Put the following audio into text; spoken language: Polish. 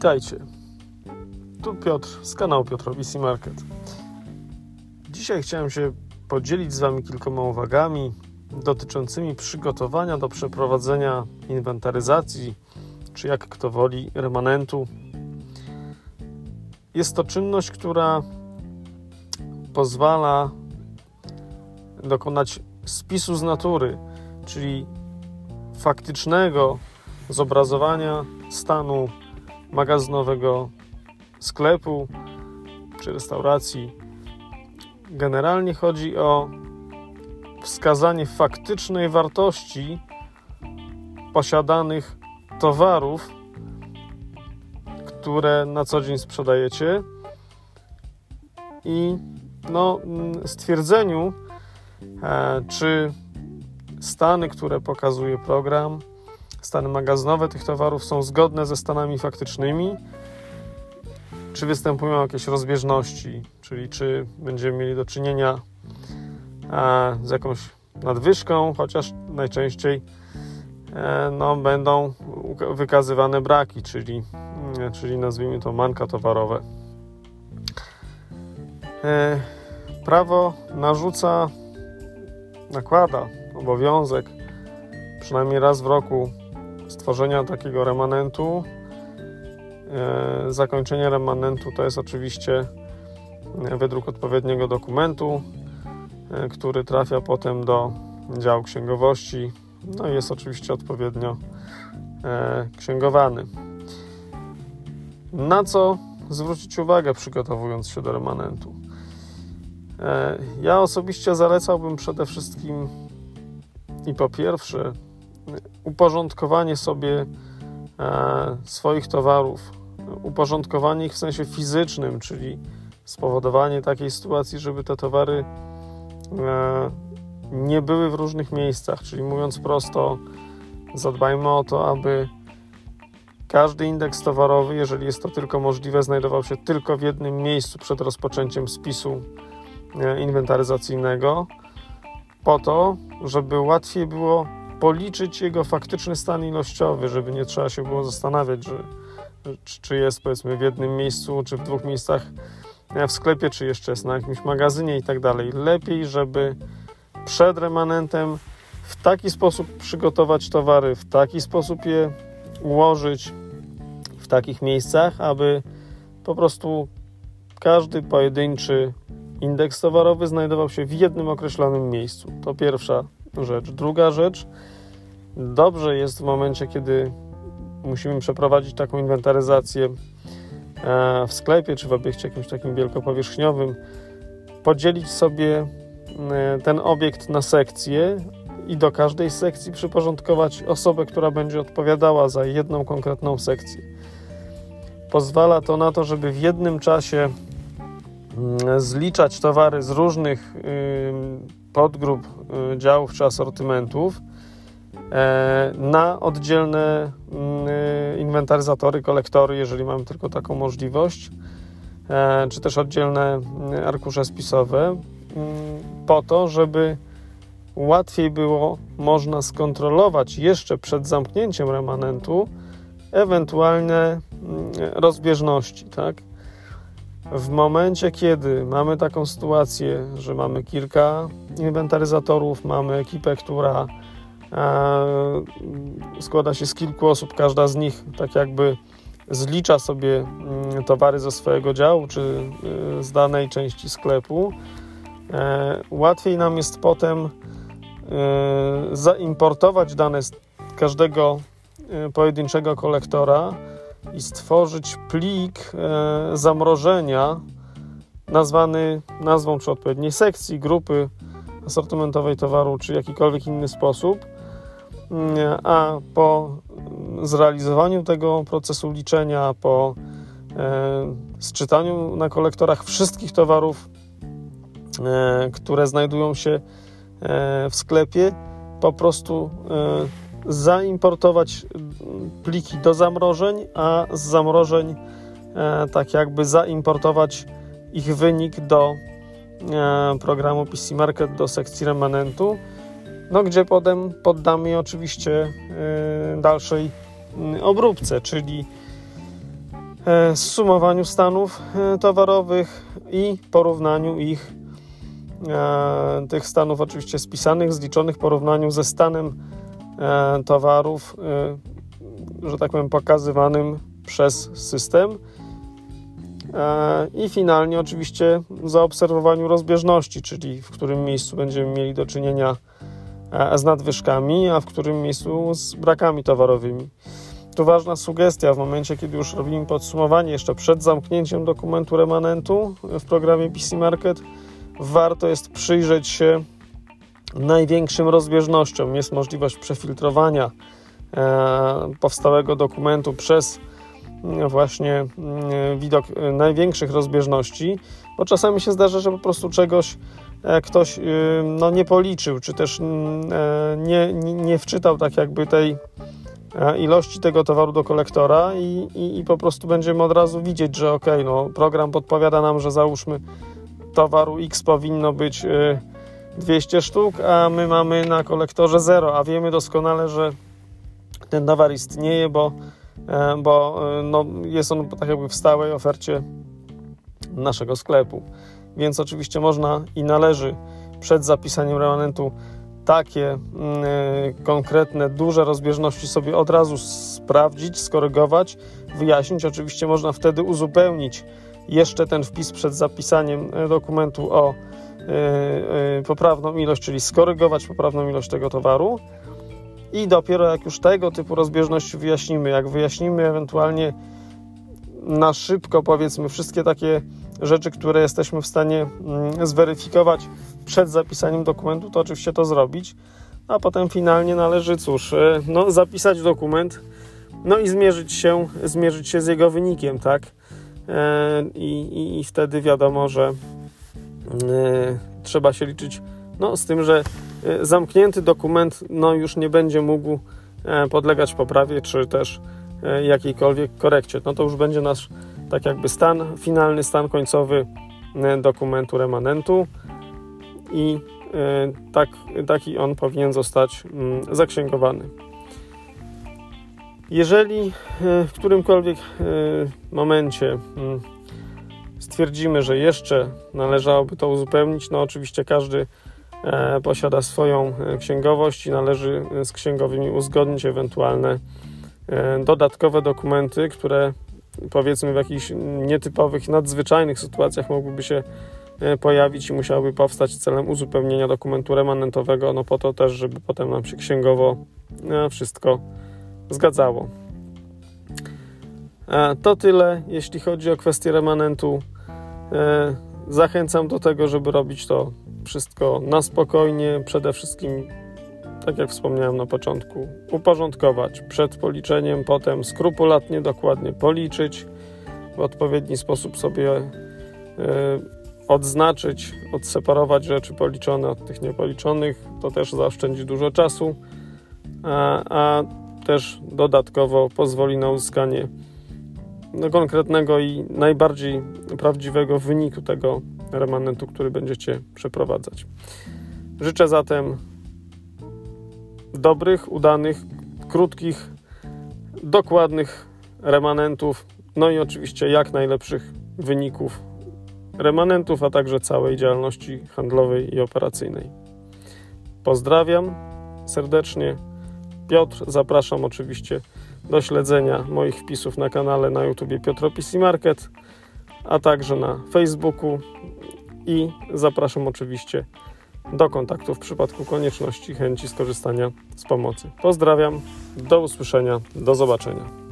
Witajcie. Tu Piotr z kanału Piotrowi Market. Dzisiaj chciałem się podzielić z Wami kilkoma uwagami dotyczącymi przygotowania do przeprowadzenia inwentaryzacji, czy jak kto woli, remanentu. Jest to czynność, która pozwala dokonać spisu z natury, czyli faktycznego zobrazowania stanu magazynowego sklepu czy restauracji. Generalnie chodzi o wskazanie faktycznej wartości posiadanych towarów, które na co dzień sprzedajecie i no, stwierdzeniu, e, czy stany, które pokazuje program, stany magazynowe tych towarów są zgodne ze stanami faktycznymi, czy występują jakieś rozbieżności, czyli czy będziemy mieli do czynienia e, z jakąś nadwyżką, chociaż najczęściej e, no, będą wykazywane braki, czyli, e, czyli nazwijmy to manka towarowe. Prawo narzuca, nakłada obowiązek przynajmniej raz w roku stworzenia takiego remanentu. E, zakończenie remanentu to jest oczywiście e, wydruk odpowiedniego dokumentu, e, który trafia potem do działu księgowości, no i jest oczywiście odpowiednio księgowany. Na co zwrócić uwagę przygotowując się do remanentu? Ja osobiście zalecałbym przede wszystkim i po pierwsze uporządkowanie sobie e, swoich towarów, uporządkowanie ich w sensie fizycznym, czyli spowodowanie takiej sytuacji, żeby te towary e, nie były w różnych miejscach, czyli mówiąc prosto, zadbajmy o to, aby każdy indeks towarowy, jeżeli jest to tylko możliwe, znajdował się tylko w jednym miejscu przed rozpoczęciem spisu e, inwentaryzacyjnego, po to, żeby łatwiej było policzyć jego faktyczny stan ilościowy, żeby nie trzeba się było zastanawiać, że, czy jest powiedzmy w jednym miejscu, czy w dwóch miejscach e, w sklepie, czy jeszcze jest na jakimś magazynie i tak dalej. Lepiej, żeby przed remanentem w taki sposób przygotować towary, w taki sposób je ułożyć w takich miejscach, aby po prostu każdy pojedynczy indeks towarowy znajdował się w jednym określonym miejscu. To pierwsza rzecz. Druga rzecz, dobrze jest w momencie, kiedy musimy przeprowadzić taką inwentaryzację e, w sklepie czy w obiekcie jakimś takim wielkopowierzchniowym, podzielić sobie e, ten obiekt na sekcje i do każdej sekcji przyporządkować osobę, która będzie odpowiadała za jedną konkretną sekcję. Pozwala to na to, żeby w jednym czasie mm, zliczać towary z różnych podgrup y, działów czy asortymentów e, na oddzielne mm, y, inwentaryzatory, kolektory, jeżeli mamy tylko taką możliwość, e, czy też oddzielne y, arkusze spisowe, mm, po to, żeby łatwiej było można skontrolować jeszcze przed zamknięciem remanentu ewentualne mm, rozbieżności, tak? W momencie, kiedy mamy taką sytuację, że mamy kilka inwentaryzatorów, mamy ekipę, która e, składa się z kilku osób, każda z nich tak jakby zlicza sobie mm, towary ze swojego działu czy e, z danej części sklepu, e, łatwiej nam jest potem zaimportować dane z każdego pojedynczego kolektora i stworzyć plik e, zamrożenia nazwany nazwą czy odpowiedniej sekcji, grupy asortymentowej towaru, czy jakikolwiek inny sposób. Mm, a po zrealizowaniu tego procesu liczenia, po e, sczytaniu na kolektorach wszystkich towarów, e, które znajdują się e, w sklepie, po prostu e, zaimportować pliki do zamrożeń, a z zamrożeń e, tak jakby zaimportować ich wynik do e, programu PC Market, do sekcji remanentu, no gdzie potem poddamy je oczywiście e, dalszej obróbce, czyli zsumowaniu stanów towarowych i porównaniu ich, tych stanów oczywiście spisanych, zliczonych, porównaniu ze stanem towarów, że tak powiem, pokazywanym przez system. I finalnie oczywiście zaobserwowaniu rozbieżności, czyli w którym miejscu będziemy mieli do czynienia z nadwyżkami, a w którym miejscu z brakami towarowymi. Tu ważna sugestia w momencie, kiedy już robimy podsumowanie, jeszcze przed zamknięciem dokumentu remanentu w programie PC Market, warto jest przyjrzeć się największym rozbieżnościom. Jest możliwość przefiltrowania e, powstałego dokumentu przez e, właśnie e, widok największych rozbieżności, bo czasami się zdarza, że po prostu czegoś ktoś no, nie policzył, czy też nie, nie, nie wczytał tak jakby tej ilości tego towaru do kolektora i, i, i, po prostu będziemy od razu widzieć, że ok, no, program podpowiada nam, że załóżmy towaru X powinno być 200 y, sztuk, a my mamy na kolektorze 0, a wiemy doskonale, że ten towar istnieje, bo, e, bo y, no, jest on tak jakby w stałej ofercie naszego sklepu. Więc oczywiście można i należy przed zapisaniem remanentu takie y, konkretne, duże rozbieżności sobie od razu sprawdzić, skorygować, wyjaśnić. Oczywiście można wtedy uzupełnić jeszcze ten wpis przed zapisaniem dokumentu o poprawną ilość, czyli skorygować poprawną ilość tego towaru. I dopiero jak już tego typu rozbieżności wyjaśnimy, jak wyjaśnimy ewentualnie na szybko, powiedzmy, wszystkie takie rzeczy, które jesteśmy w stanie mm, zweryfikować przed zapisaniem dokumentu, to oczywiście to zrobić, a potem finalnie należy, cóż, e, no, zapisać dokument, no i zmierzyć się, zmierzyć się z jego wynikiem, tak? E, I, i, i wtedy wiadomo, że e, trzeba się liczyć no, z tym, że zamknięty dokument no, już nie będzie mógł podlegać poprawie, czy też jakiejkolwiek korekcie. No to już będzie nasz tak jakby stan, finalny stan końcowy dokumentu remanentu i e, tak, taki on powinien zostać mm, zaksięgowany. Jeżeli e, w którymkolwiek e, momencie mm, stwierdzimy, że jeszcze należałoby to uzupełnić, no oczywiście każdy posiada swoją księgowość i należy z księgowymi uzgodnić ewentualne dodatkowe dokumenty, które powiedzmy w jakichś nietypowych, nadzwyczajnych sytuacjach mogłyby się E, pojawić i musiałaby powstać celem uzupełnienia dokumentu remanentowego, no po to też, żeby potem nam się księgowo e, wszystko zgadzało. E, to tyle, jeśli chodzi o kwestię remanentu. Zachęcam do tego, żeby robić to wszystko na spokojnie. Przede wszystkim, tak jak wspomniałem na początku, uporządkować przed policzeniem, potem skrupulatnie, dokładnie policzyć, w odpowiedni sposób sobie odznaczyć, odseparować rzeczy policzone od tych niepoliczonych, to też zaoszczędzi dużo czasu, a, a też dodatkowo pozwoli na uzyskanie konkretnego i najbardziej prawdziwego wyniku tego remanentu, który będziecie przeprowadzać. Życzę zatem dobrych, udanych, krótkich, dokładnych remanentów, no i oczywiście jak najlepszych wyników remanentów, a także całej działalności handlowej i operacyjnej. Pozdrawiam serdecznie. Piotr, zapraszam oczywiście do śledzenia moich wpisów na kanale na YouTube Piotr PC Market, a także na Facebooku i zapraszam oczywiście do kontaktu w przypadku konieczności chęci skorzystania z pomocy. Pozdrawiam, do usłyszenia, do zobaczenia.